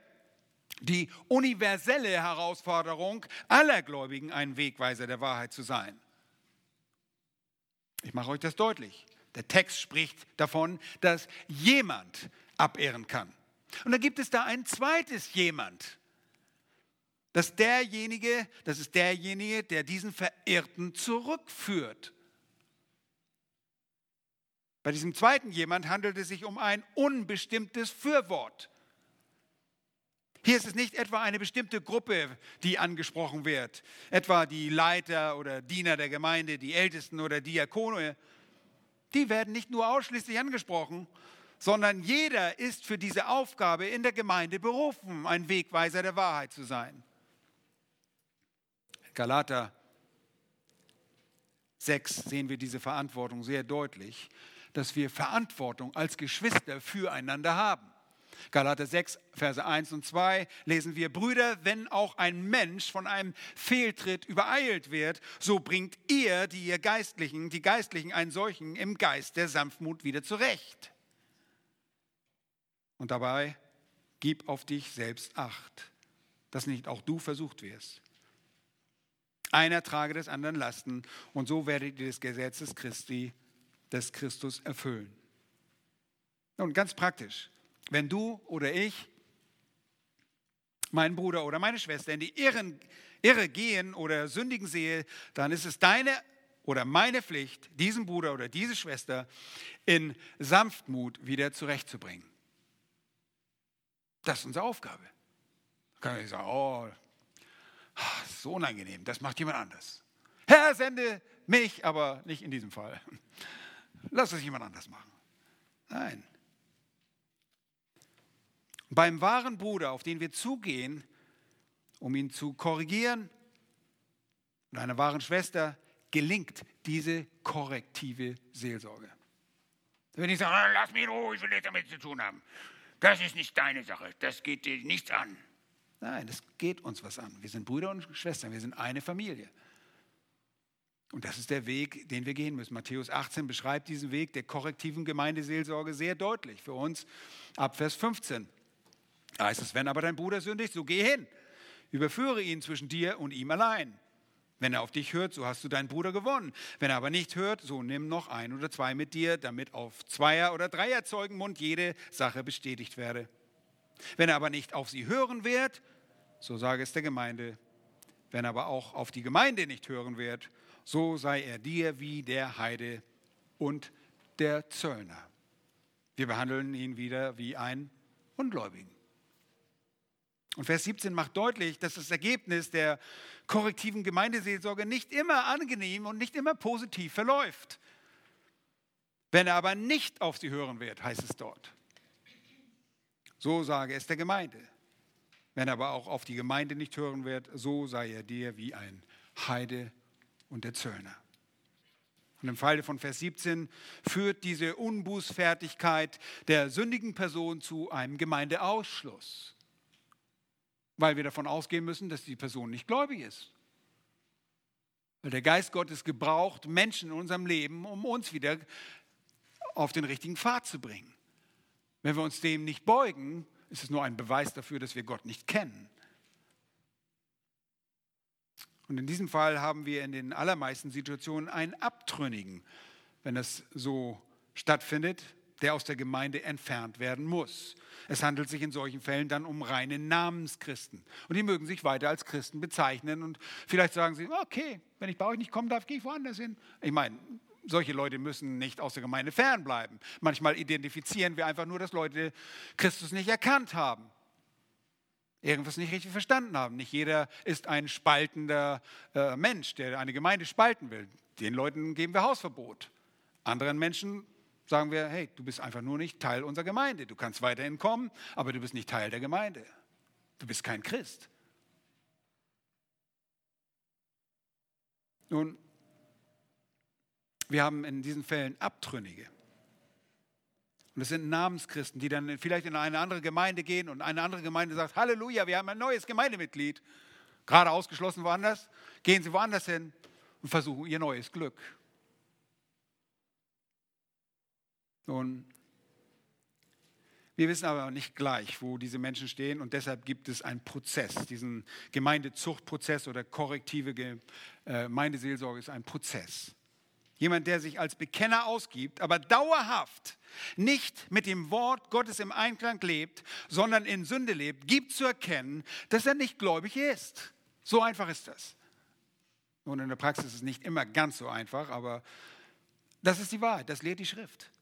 die universelle Herausforderung aller Gläubigen, ein Wegweiser der Wahrheit zu sein. Ich mache euch das deutlich. Der Text spricht davon, dass jemand abehren kann. Und dann gibt es da ein zweites jemand. Dass derjenige, das ist derjenige, der diesen Verirrten zurückführt. Bei diesem zweiten jemand handelt es sich um ein unbestimmtes Fürwort. Hier ist es nicht etwa eine bestimmte Gruppe, die angesprochen wird, etwa die Leiter oder Diener der Gemeinde, die Ältesten oder Diakone. Die werden nicht nur ausschließlich angesprochen, sondern jeder ist für diese Aufgabe in der Gemeinde berufen, ein Wegweiser der Wahrheit zu sein. Galater 6 sehen wir diese Verantwortung sehr deutlich. dass wir Verantwortung als Geschwister füreinander haben. Galater 6, Verse 1 und 2 lesen wir, Brüder, wenn auch ein Mensch von einem Fehltritt übereilt wird, so bringt ihr, die ihr Geistlichen, die Geistlichen einen solchen im Geist der Sanftmut wieder zurecht. Und dabei gib auf dich selbst Acht, dass nicht auch du versucht wirst. Einer trage des anderen Lasten und so werdet ihr des Christi, des Christus erfüllen. Nun, ganz praktisch wenn du oder ich, mein Bruder oder meine Schwester in die Irren, Irre gehen oder sündigen sehe, dann ist es deine oder meine Pflicht, diesen Bruder oder diese Schwester in Sanftmut wieder zurechtzubringen. Das ist unsere Aufgabe. Da kann ich sagen, oh, so unangenehm, das macht jemand anders. Herr, sende mich, aber nicht in diesem Fall. Lass es jemand anders machen. Nein, beim wahren Bruder, auf den wir zugehen, um ihn zu korrigieren, und einer wahren Schwester, gelingt diese korrektive Seelsorge. Wenn ich sage, ah, lass mich in Ruhe, ich will nichts damit zu tun haben. Das ist nicht deine Sache, das geht dir nichts an. Nein, das geht uns was an. Wir sind Brüder und Schwestern, wir sind eine Familie. Und das ist der Weg, den wir gehen müssen. Matthäus 18 beschreibt diesen Weg der korrektiven Gemeindeseelsorge sehr deutlich für uns ab Vers 15. Da heißt es, wenn aber dein Bruder sündigt, so geh hin, überführe ihn zwischen dir und ihm allein. Wenn er auf dich hört, so hast du deinen Bruder gewonnen. Wenn er aber nicht hört, so nimm noch ein oder zwei mit dir, damit auf Zweier- oder Dreierzeugenmund jede Sache bestätigt werde. Wenn er aber nicht auf sie hören wird, so sage es der Gemeinde. Wenn er aber auch auf die Gemeinde nicht hören wird, so sei er dir wie der Heide und der Zöllner. Wir behandeln ihn wieder wie einen Ungläubigen. Und Vers 17 macht deutlich, dass das Ergebnis der korrektiven Gemeindeseelsorge nicht immer angenehm und nicht immer positiv verläuft. Wenn er aber nicht auf sie hören wird, heißt es dort. So sage es der Gemeinde. Wenn er aber auch auf die Gemeinde nicht hören wird, so sei er dir wie ein Heide und der Zöllner. Und im Falle von Vers 17 führt diese Unbußfertigkeit der sündigen Person zu einem Gemeindeausschluss weil wir davon ausgehen müssen, dass die Person nicht gläubig ist. Weil der Geist Gottes gebraucht Menschen in unserem Leben, um uns wieder auf den richtigen Pfad zu bringen. Wenn wir uns dem nicht beugen, ist es nur ein Beweis dafür, dass wir Gott nicht kennen. Und in diesem Fall haben wir in den allermeisten Situationen einen Abtrünnigen, wenn das so stattfindet, der aus der Gemeinde entfernt werden muss. Es handelt sich in solchen Fällen dann um reine Namenschristen. Und die mögen sich weiter als Christen bezeichnen. Und vielleicht sagen sie, okay, wenn ich bei euch nicht kommen darf, gehe ich woanders hin. Ich meine, solche Leute müssen nicht aus der Gemeinde fernbleiben. Manchmal identifizieren wir einfach nur, dass Leute Christus nicht erkannt haben. Irgendwas nicht richtig verstanden haben. Nicht jeder ist ein spaltender äh, Mensch, der eine Gemeinde spalten will. Den Leuten geben wir Hausverbot. Anderen Menschen sagen wir, hey, du bist einfach nur nicht Teil unserer Gemeinde. Du kannst weiterhin kommen, aber du bist nicht Teil der Gemeinde. Du bist kein Christ. Nun, wir haben in diesen Fällen Abtrünnige. Und es sind Namenschristen, die dann vielleicht in eine andere Gemeinde gehen und eine andere Gemeinde sagt, Halleluja, wir haben ein neues Gemeindemitglied. Gerade ausgeschlossen woanders, gehen sie woanders hin und versuchen ihr neues Glück. Nun, wir wissen aber nicht gleich, wo diese Menschen stehen und deshalb gibt es einen Prozess, diesen Gemeindezuchtprozess oder korrektive äh, Gemeindeseelsorge ist ein Prozess. Jemand, der sich als Bekenner ausgibt, aber dauerhaft nicht mit dem Wort Gottes im Einklang lebt, sondern in Sünde lebt, gibt zu erkennen, dass er nicht gläubig ist. So einfach ist das. Und in der Praxis ist es nicht immer ganz so einfach, aber das ist die Wahrheit, das lehrt die Schrift.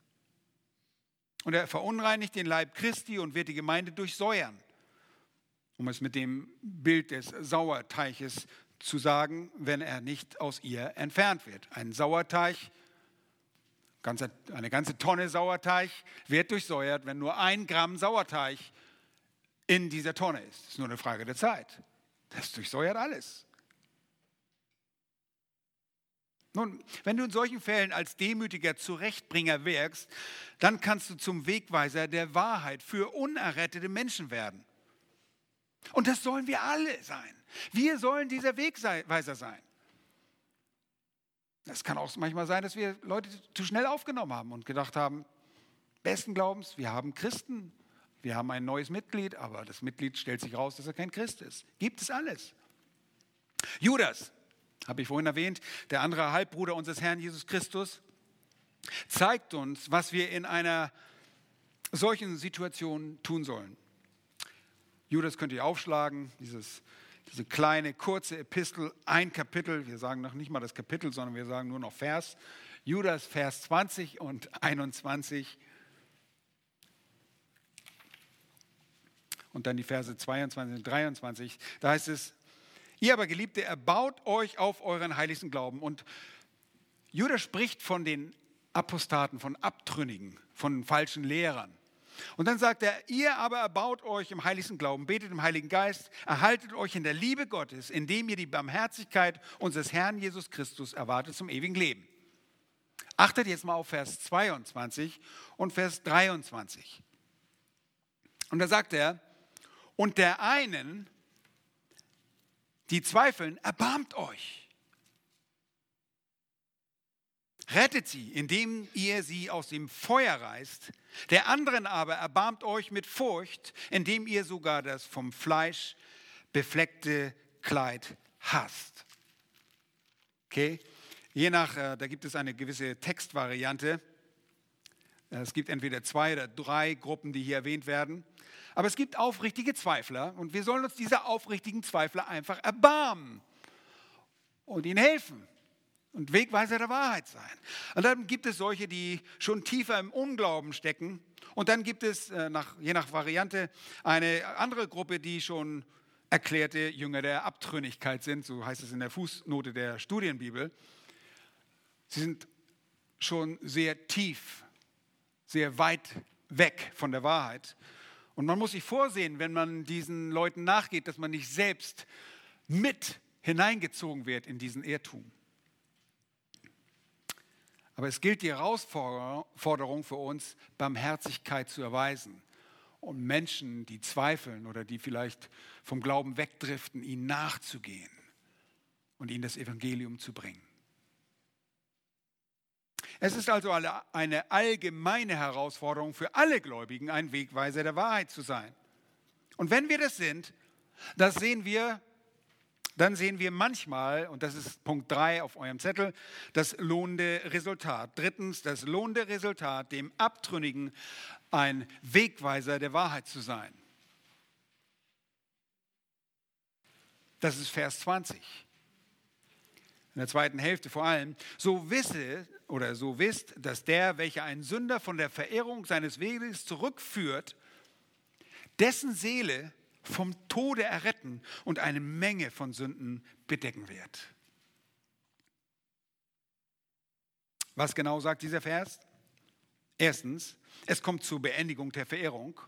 Und er verunreinigt den Leib Christi und wird die Gemeinde durchsäuern. Um es mit dem Bild des Sauerteiches zu sagen, wenn er nicht aus ihr entfernt wird. Ein Sauerteig, eine ganze Tonne Sauerteig wird durchsäuert, wenn nur ein Gramm Sauerteig in dieser Tonne ist. Das ist nur eine Frage der Zeit. Das durchsäuert alles. Nun, wenn du in solchen Fällen als demütiger Zurechtbringer wirkst, dann kannst du zum Wegweiser der Wahrheit für unerrettete Menschen werden. Und das sollen wir alle sein. Wir sollen dieser Wegweiser sein. Es kann auch manchmal sein, dass wir Leute zu schnell aufgenommen haben und gedacht haben, besten Glaubens, wir haben Christen, wir haben ein neues Mitglied, aber das Mitglied stellt sich raus, dass er kein Christ ist. Gibt es alles. Judas, habe ich vorhin erwähnt, der andere Halbbruder unseres Herrn Jesus Christus, zeigt uns, was wir in einer solchen Situation tun sollen. Judas könnt ihr aufschlagen, dieses diese kleine, kurze Epistel, ein Kapitel, wir sagen noch nicht mal das Kapitel, sondern wir sagen nur noch Vers, Judas Vers 20 und 21 und dann die Verse 22 und 23, da heißt es, ihr aber Geliebte, erbaut euch auf euren heiligsten Glauben und Judas spricht von den Apostaten, von Abtrünnigen, von falschen Lehrern. Und dann sagt er, ihr aber erbaut euch im heiligsten Glauben, betet im Heiligen Geist, erhaltet euch in der Liebe Gottes, indem ihr die Barmherzigkeit unseres Herrn Jesus Christus erwartet zum ewigen Leben. Achtet jetzt mal auf Vers 22 und Vers 23. Und da sagt er, und der einen, die zweifeln, erbarmt euch Rettet sie, indem ihr sie aus dem Feuer reißt. Der anderen aber erbarmt euch mit Furcht, indem ihr sogar das vom Fleisch befleckte Kleid hasst. Okay? Je nach, äh, da gibt es eine gewisse Textvariante. Äh, es gibt entweder zwei oder drei Gruppen, die hier erwähnt werden. Aber es gibt aufrichtige Zweifler und wir sollen uns dieser aufrichtigen Zweifler einfach erbarmen und ihnen helfen und Wegweiser der Wahrheit sein. Und dann gibt es solche, die schon tiefer im Unglauben stecken. Und dann gibt es, äh, nach, je nach Variante, eine andere Gruppe, die schon erklärte Jünger der Abtrünnigkeit sind. So heißt es in der Fußnote der Studienbibel. Sie sind schon sehr tief, sehr weit weg von der Wahrheit. Und man muss sich vorsehen, wenn man diesen Leuten nachgeht, dass man nicht selbst mit hineingezogen wird in diesen Irrtum. Aber es gilt die Herausforderung für uns, Barmherzigkeit zu erweisen und Menschen, die zweifeln oder die vielleicht vom Glauben wegdriften, ihnen nachzugehen und ihnen das Evangelium zu bringen. Es ist also eine allgemeine Herausforderung für alle Gläubigen, ein Wegweiser der Wahrheit zu sein. Und wenn wir das sind, das sehen wir dann sehen wir manchmal, und das ist Punkt 3 auf eurem Zettel, das lohnende Resultat. Drittens, das lohnende Resultat, dem Abtrünnigen ein Wegweiser der Wahrheit zu sein. Das ist Vers 20. In der zweiten Hälfte vor allem. So wisse oder so wisst, dass der, welcher einen Sünder von der Verehrung seines Weges zurückführt, dessen Seele vom Tode erretten und eine Menge von Sünden bedecken wird. Was genau sagt dieser Vers? Erstens, es kommt zur Beendigung der Verehrung.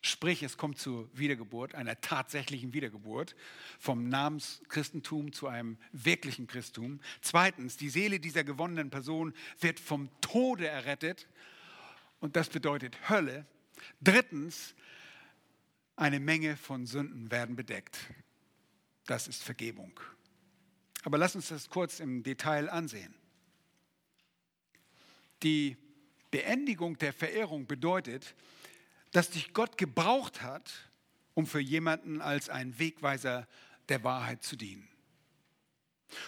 Sprich, es kommt zur Wiedergeburt, einer tatsächlichen Wiedergeburt, vom Namenschristentum zu einem wirklichen Christum. Zweitens, die Seele dieser gewonnenen Person wird vom Tode errettet und das bedeutet Hölle. Drittens, eine Menge von Sünden werden bedeckt. Das ist Vergebung. Aber lass uns das kurz im Detail ansehen. Die Beendigung der Verehrung bedeutet, dass dich Gott gebraucht hat, um für jemanden als ein Wegweiser der Wahrheit zu dienen.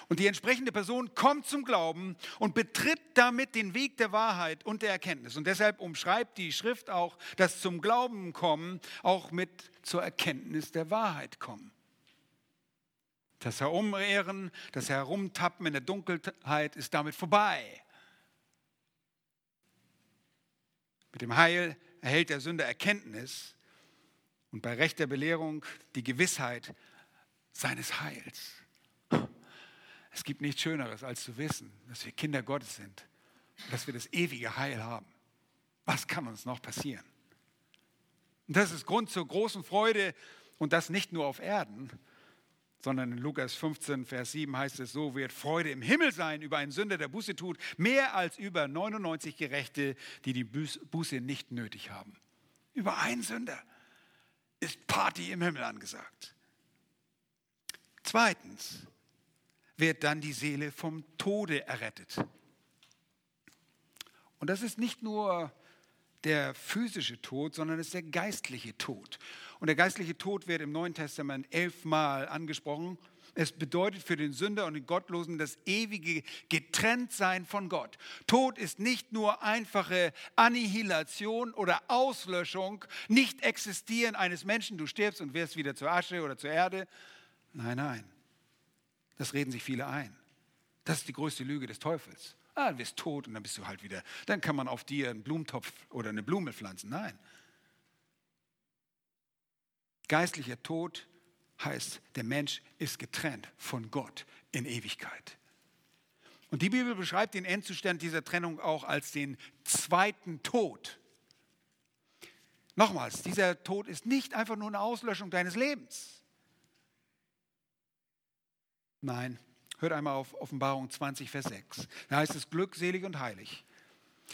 Und die entsprechende Person kommt zum Glauben und betritt damit den Weg der Wahrheit und der Erkenntnis. Und deshalb umschreibt die Schrift auch, dass zum Glauben kommen auch mit zur Erkenntnis der Wahrheit kommen. Das Herumehren, das Herumtappen in der Dunkelheit ist damit vorbei. Mit dem Heil erhält der Sünder Erkenntnis und bei rechter Belehrung die Gewissheit seines Heils. Es gibt nichts Schöneres, als zu wissen, dass wir Kinder Gottes sind dass wir das ewige Heil haben. Was kann uns noch passieren? Und das ist Grund zur großen Freude und das nicht nur auf Erden, sondern in Lukas 15, Vers 7 heißt es, so wird Freude im Himmel sein über einen Sünder, der Buße tut, mehr als über 99 Gerechte, die die Buße nicht nötig haben. Über einen Sünder ist Party im Himmel angesagt. Zweitens wird dann die Seele vom Tode errettet. Und das ist nicht nur der physische Tod, sondern es ist der geistliche Tod. Und der geistliche Tod wird im Neuen Testament elfmal angesprochen. Es bedeutet für den Sünder und den Gottlosen das ewige Getrenntsein von Gott. Tod ist nicht nur einfache Annihilation oder Auslöschung, nicht existieren eines Menschen, du stirbst und wirst wieder zur Asche oder zur Erde. Nein, nein. Das reden sich viele ein. Das ist die größte Lüge des Teufels. Ah, du wirst tot und dann bist du halt wieder. Dann kann man auf dir einen Blumentopf oder eine Blume pflanzen. Nein. Geistlicher Tod heißt, der Mensch ist getrennt von Gott in Ewigkeit. Und die Bibel beschreibt den Endzustand dieser Trennung auch als den zweiten Tod. Nochmals, dieser Tod ist nicht einfach nur eine Auslöschung deines Lebens. Nein, hört einmal auf Offenbarung 20, Vers 6. Da heißt es glückselig und heilig.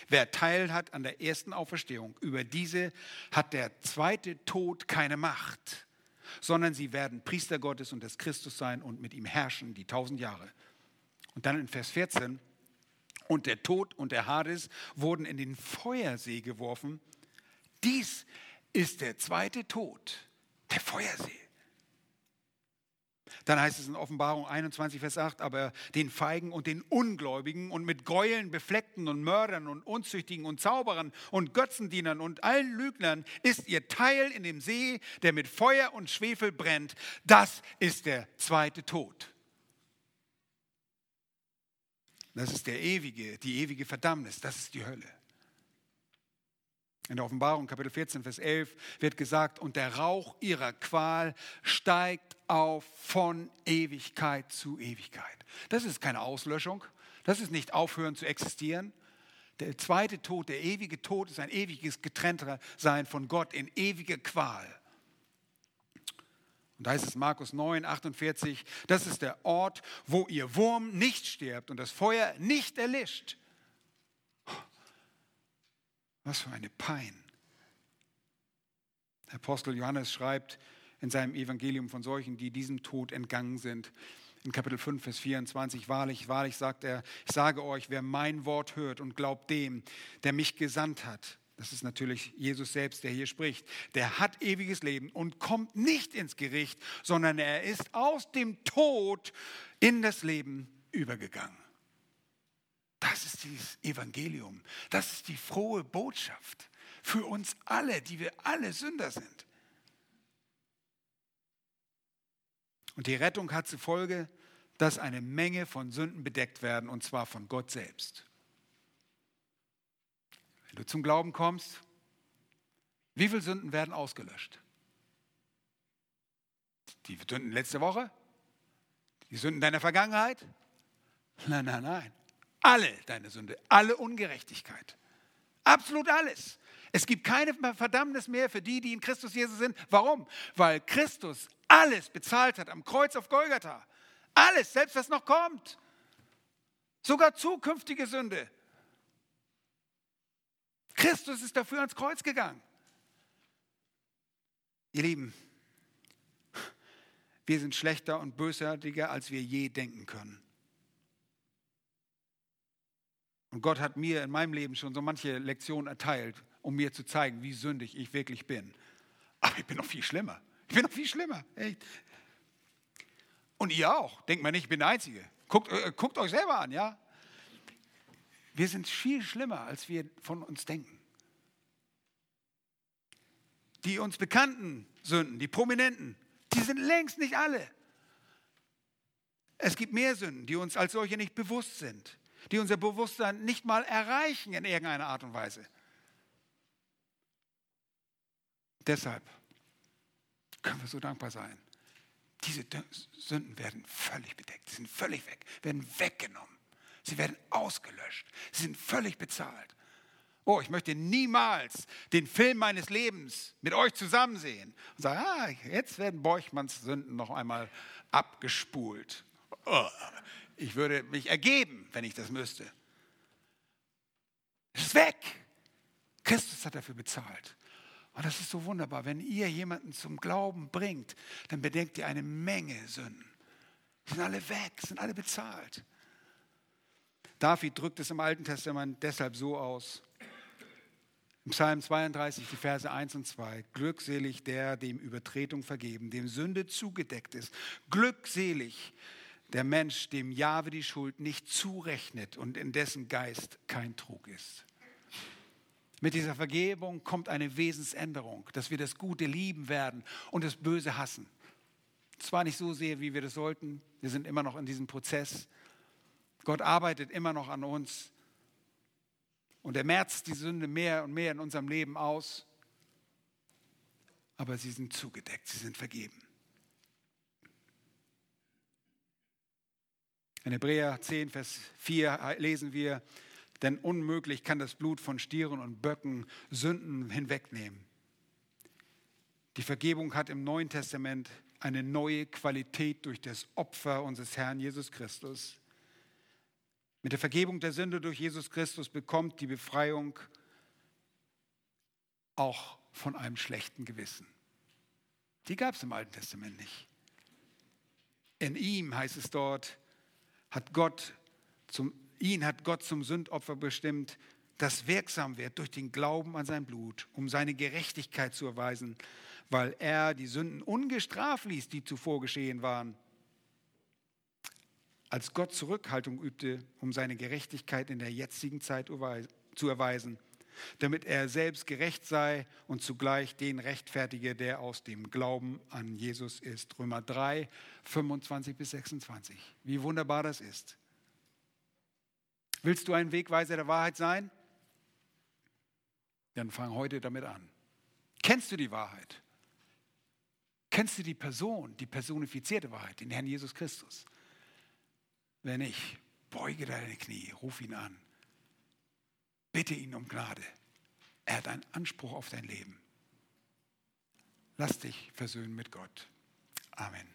Wer Teil hat an der ersten Auferstehung, über diese hat der zweite Tod keine Macht, sondern sie werden Priester Gottes und des Christus sein und mit ihm herrschen die tausend Jahre. Und dann in Vers 14, und der Tod und der Hades wurden in den Feuersee geworfen. Dies ist der zweite Tod, der Feuersee. Dann heißt es in Offenbarung 21, Vers 8, aber den Feigen und den Ungläubigen und mit Gräueln befleckten und Mördern und Unzüchtigen und Zauberern und Götzendienern und allen Lügnern ist ihr Teil in dem See, der mit Feuer und Schwefel brennt. Das ist der zweite Tod. Das ist der ewige, die ewige Verdammnis, das ist die Hölle. In der Offenbarung Kapitel 14, Vers 11 wird gesagt, und der Rauch ihrer Qual steigt auf von Ewigkeit zu Ewigkeit. Das ist keine Auslöschung, das ist nicht aufhören zu existieren. Der zweite Tod, der ewige Tod ist ein ewiges Getrenntsein von Gott in ewige Qual. Und da heißt es Markus 9, 48, das ist der Ort, wo ihr Wurm nicht stirbt und das Feuer nicht erlischt. Was für eine Pein. Der Apostel Johannes schreibt in seinem Evangelium von solchen, die diesem Tod entgangen sind. In Kapitel 5, Vers 24, wahrlich, wahrlich sagt er, ich sage euch, wer mein Wort hört und glaubt dem, der mich gesandt hat, das ist natürlich Jesus selbst, der hier spricht, der hat ewiges Leben und kommt nicht ins Gericht, sondern er ist aus dem Tod in das Leben übergegangen. Das ist dieses Evangelium. Das ist die frohe Botschaft für uns alle, die wir alle Sünder sind. Und die Rettung hat zur Folge, dass eine Menge von Sünden bedeckt werden, und zwar von Gott selbst. Wenn du zum Glauben kommst, wie viele Sünden werden ausgelöscht? Die Sünden letzte Woche? Die Sünden deiner Vergangenheit? Nein, nein, nein. Alle deine Sünde, alle Ungerechtigkeit. Absolut alles. Es gibt keine Verdammnis mehr für die, die in Christus Jesus sind. Warum? Weil Christus alles bezahlt hat am Kreuz auf Golgatha. Alles, selbst was noch kommt. Sogar zukünftige Sünde. Christus ist dafür ans Kreuz gegangen. Ihr Lieben, wir sind schlechter und bösartiger, als wir je denken können. Und Gott hat mir in meinem Leben schon so manche Lektionen erteilt, um mir zu zeigen, wie sündig ich wirklich bin. Aber ich bin noch viel schlimmer. Ich bin noch viel schlimmer. Echt. Und ihr auch. Denkt mal nicht, ich bin der Einzige. Guckt, äh, guckt euch selber an, ja? Wir sind viel schlimmer, als wir von uns denken. Die uns bekannten Sünden, die prominenten, die sind längst nicht alle. Es gibt mehr Sünden, die uns als solche nicht bewusst sind die unser Bewusstsein nicht mal erreichen in irgendeiner Art und Weise. Deshalb können wir so dankbar sein. Diese Sünden werden völlig bedeckt, sie sind völlig weg, werden weggenommen, sie werden ausgelöscht, sie sind völlig bezahlt. Oh, ich möchte niemals den Film meines Lebens mit euch zusammen sehen. Und sagen, ah, jetzt werden Borchmanns Sünden noch einmal abgespult. Oh, ich würde mich ergeben, wenn ich das müsste. Es ist weg. Christus hat dafür bezahlt. Und das ist so wunderbar. Wenn ihr jemanden zum Glauben bringt, dann bedenkt ihr eine Menge Sünden. Die sind alle weg, sind alle bezahlt. David drückt es im Alten Testament deshalb so aus. Im Psalm 32, die Verse 1 und 2. Glückselig der, dem Übertretung vergeben, dem Sünde zugedeckt ist. Glückselig der Mensch, dem Jahwe die Schuld nicht zurechnet und in dessen Geist kein Trug ist. Mit dieser Vergebung kommt eine Wesensänderung, dass wir das Gute lieben werden und das Böse hassen. Zwar nicht so sehr, wie wir das sollten, wir sind immer noch in diesem Prozess. Gott arbeitet immer noch an uns und er merzt die Sünde mehr und mehr in unserem Leben aus, aber sie sind zugedeckt, sie sind vergeben. In Hebräer 10, Vers 4 lesen wir, denn unmöglich kann das Blut von Stieren und Böcken Sünden hinwegnehmen. Die Vergebung hat im Neuen Testament eine neue Qualität durch das Opfer unseres Herrn Jesus Christus. Mit der Vergebung der Sünde durch Jesus Christus bekommt die Befreiung auch von einem schlechten Gewissen. Die gab es im Alten Testament nicht. In ihm heißt es dort, hat Gott zum, ihn hat Gott zum Sündopfer bestimmt, das wirksam wird durch den Glauben an sein Blut, um seine Gerechtigkeit zu erweisen, weil er die Sünden ungestraft ließ, die zuvor geschehen waren. Als Gott Zurückhaltung übte, um seine Gerechtigkeit in der jetzigen Zeit zu erweisen, damit er selbst gerecht sei und zugleich den rechtfertige, der aus dem Glauben an Jesus ist. Römer 3, 25 bis 26. Wie wunderbar das ist. Willst du ein Wegweiser der Wahrheit sein? Dann fang heute damit an. Kennst du die Wahrheit? Kennst du die Person, die personifizierte Wahrheit, den Herrn Jesus Christus? Wenn nicht, beuge deine Knie, ruf ihn an. Bitte ihn um Gnade. Er hat einen Anspruch auf dein Leben. Lass dich versöhnen mit Gott. Amen.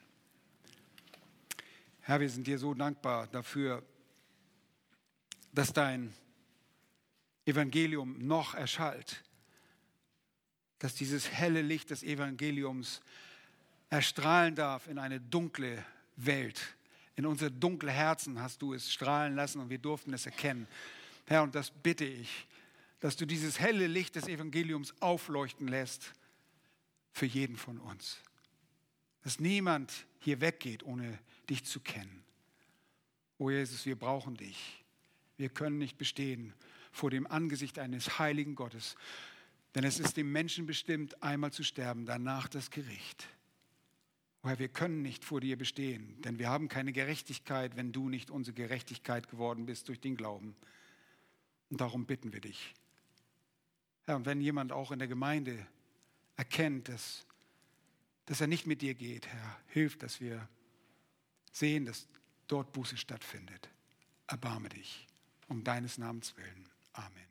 Herr, wir sind dir so dankbar dafür, dass dein Evangelium noch erschallt, dass dieses helle Licht des Evangeliums erstrahlen darf in eine dunkle Welt. In unsere dunkle Herzen hast du es strahlen lassen und wir durften es erkennen. Herr, und das bitte ich, dass du dieses helle Licht des Evangeliums aufleuchten lässt für jeden von uns. Dass niemand hier weggeht, ohne dich zu kennen. O Jesus, wir brauchen dich. Wir können nicht bestehen vor dem Angesicht eines heiligen Gottes, denn es ist dem Menschen bestimmt, einmal zu sterben, danach das Gericht. O Herr, wir können nicht vor dir bestehen, denn wir haben keine Gerechtigkeit, wenn du nicht unsere Gerechtigkeit geworden bist durch den Glauben. Und darum bitten wir dich. Herr, und wenn jemand auch in der Gemeinde erkennt, dass, dass er nicht mit dir geht, Herr, hilf, dass wir sehen, dass dort Buße stattfindet. Erbarme dich um deines Namens willen. Amen.